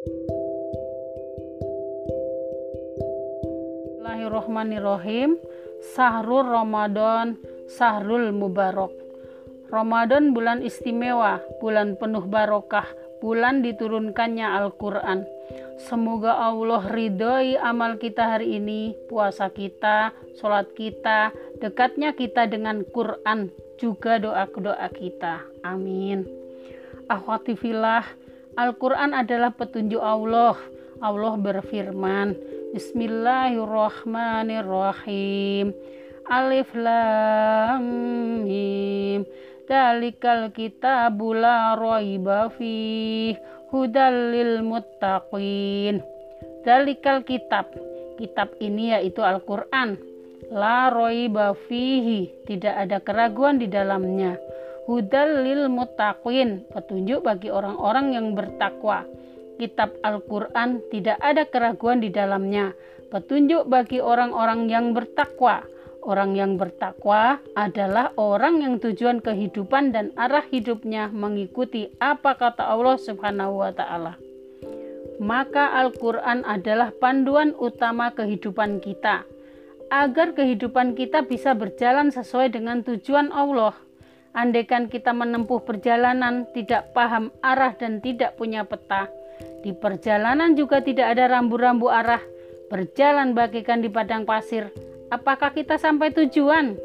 Bismillahirrahmanirrahim. Sahrul Ramadan, Sahrul Mubarak. Ramadan bulan istimewa, bulan penuh barokah, bulan diturunkannya Al-Qur'an. Semoga Allah ridhoi amal kita hari ini, puasa kita, sholat kita, dekatnya kita dengan Quran, juga doa-doa kita. Amin. Akhwati filah, Al-Quran adalah petunjuk Allah. Allah berfirman, Bismillahirrahmanirrahim. Alif lam mim. Dalikal kitabu la fih hudal lil muttaqin. Dalikal kitab. Kitab ini yaitu Al-Qur'an. La raiba fihi, tidak ada keraguan di dalamnya. Hudal lil muttaqin, petunjuk bagi orang-orang yang bertakwa kitab Al-Quran tidak ada keraguan di dalamnya. Petunjuk bagi orang-orang yang bertakwa. Orang yang bertakwa adalah orang yang tujuan kehidupan dan arah hidupnya mengikuti apa kata Allah Subhanahu wa Ta'ala. Maka Al-Quran adalah panduan utama kehidupan kita, agar kehidupan kita bisa berjalan sesuai dengan tujuan Allah. Andaikan kita menempuh perjalanan, tidak paham arah, dan tidak punya peta, di perjalanan juga tidak ada rambu-rambu arah. Berjalan bagikan di padang pasir. Apakah kita sampai tujuan?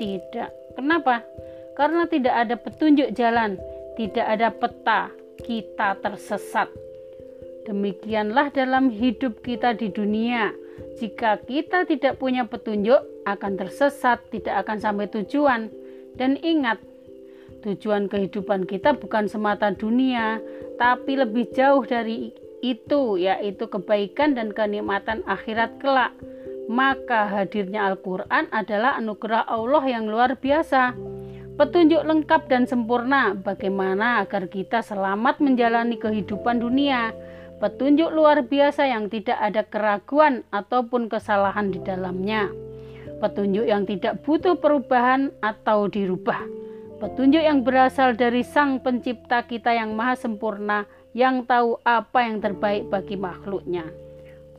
Tidak. Kenapa? Karena tidak ada petunjuk jalan, tidak ada peta, kita tersesat. Demikianlah dalam hidup kita di dunia. Jika kita tidak punya petunjuk, akan tersesat, tidak akan sampai tujuan. Dan ingat, Tujuan kehidupan kita bukan semata dunia, tapi lebih jauh dari itu, yaitu kebaikan dan kenikmatan akhirat kelak. Maka hadirnya Al-Quran adalah anugerah Allah yang luar biasa. Petunjuk lengkap dan sempurna bagaimana agar kita selamat menjalani kehidupan dunia. Petunjuk luar biasa yang tidak ada keraguan ataupun kesalahan di dalamnya. Petunjuk yang tidak butuh perubahan atau dirubah Petunjuk yang berasal dari Sang Pencipta kita yang maha sempurna, yang tahu apa yang terbaik bagi makhluknya.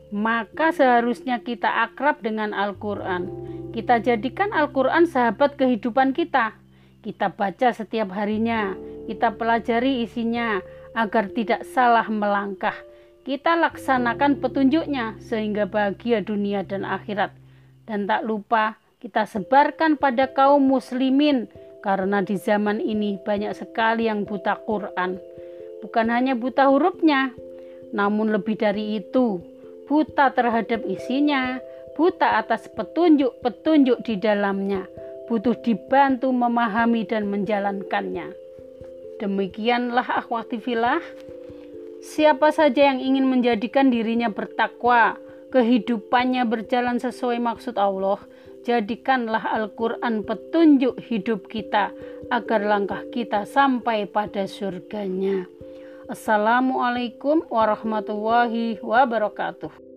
Maka seharusnya kita akrab dengan Al-Quran. Kita jadikan Al-Quran sahabat kehidupan kita. Kita baca setiap harinya, kita pelajari isinya agar tidak salah melangkah. Kita laksanakan petunjuknya sehingga bahagia dunia dan akhirat. Dan tak lupa kita sebarkan pada kaum muslimin karena di zaman ini banyak sekali yang buta Quran. Bukan hanya buta hurufnya, namun lebih dari itu, buta terhadap isinya, buta atas petunjuk-petunjuk di dalamnya, butuh dibantu memahami dan menjalankannya. Demikianlah akhwati filah, siapa saja yang ingin menjadikan dirinya bertakwa, kehidupannya berjalan sesuai maksud Allah, jadikanlah Al-Quran petunjuk hidup kita agar langkah kita sampai pada surganya. Assalamualaikum warahmatullahi wabarakatuh.